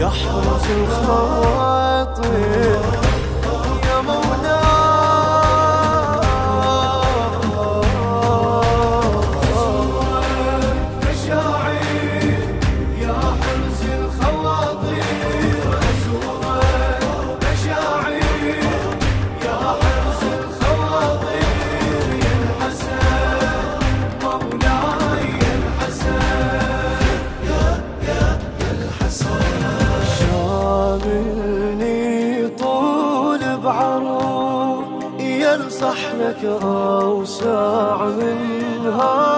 يحرس الخواطر. الصحنك أو ساعه منها.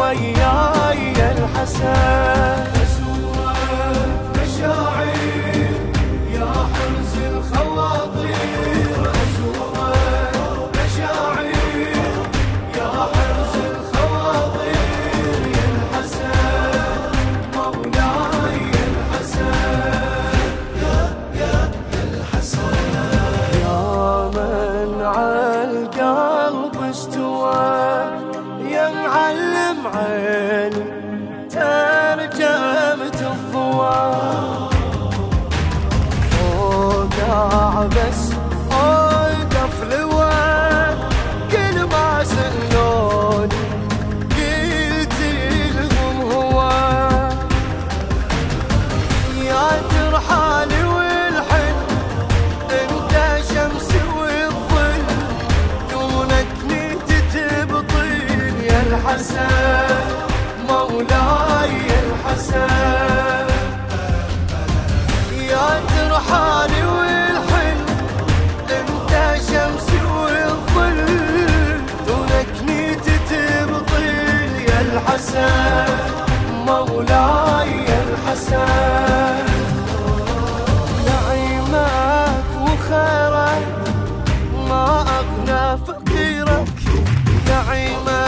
وياي الحسن. الحسن مولاي الحسن. يا ترحالي والحن انت شمسي والظل. دونك تبطل يا الحسن مولاي الحسن. نعيمك وخيرك ما أغنى فقيرك. نعيمك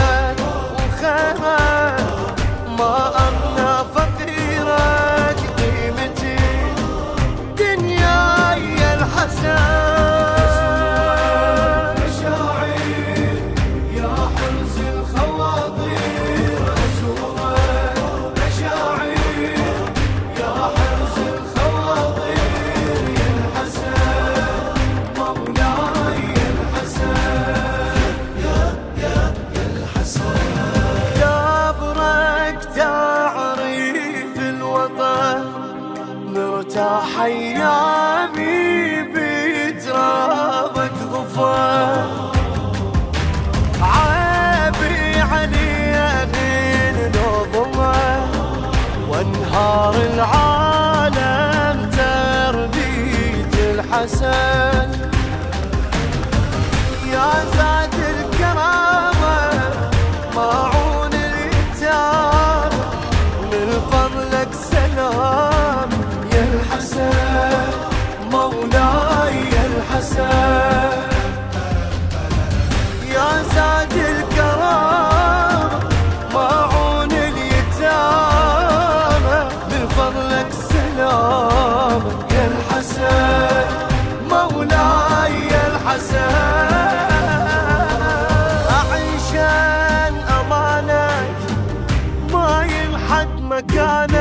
حي عمي بترابك. my God.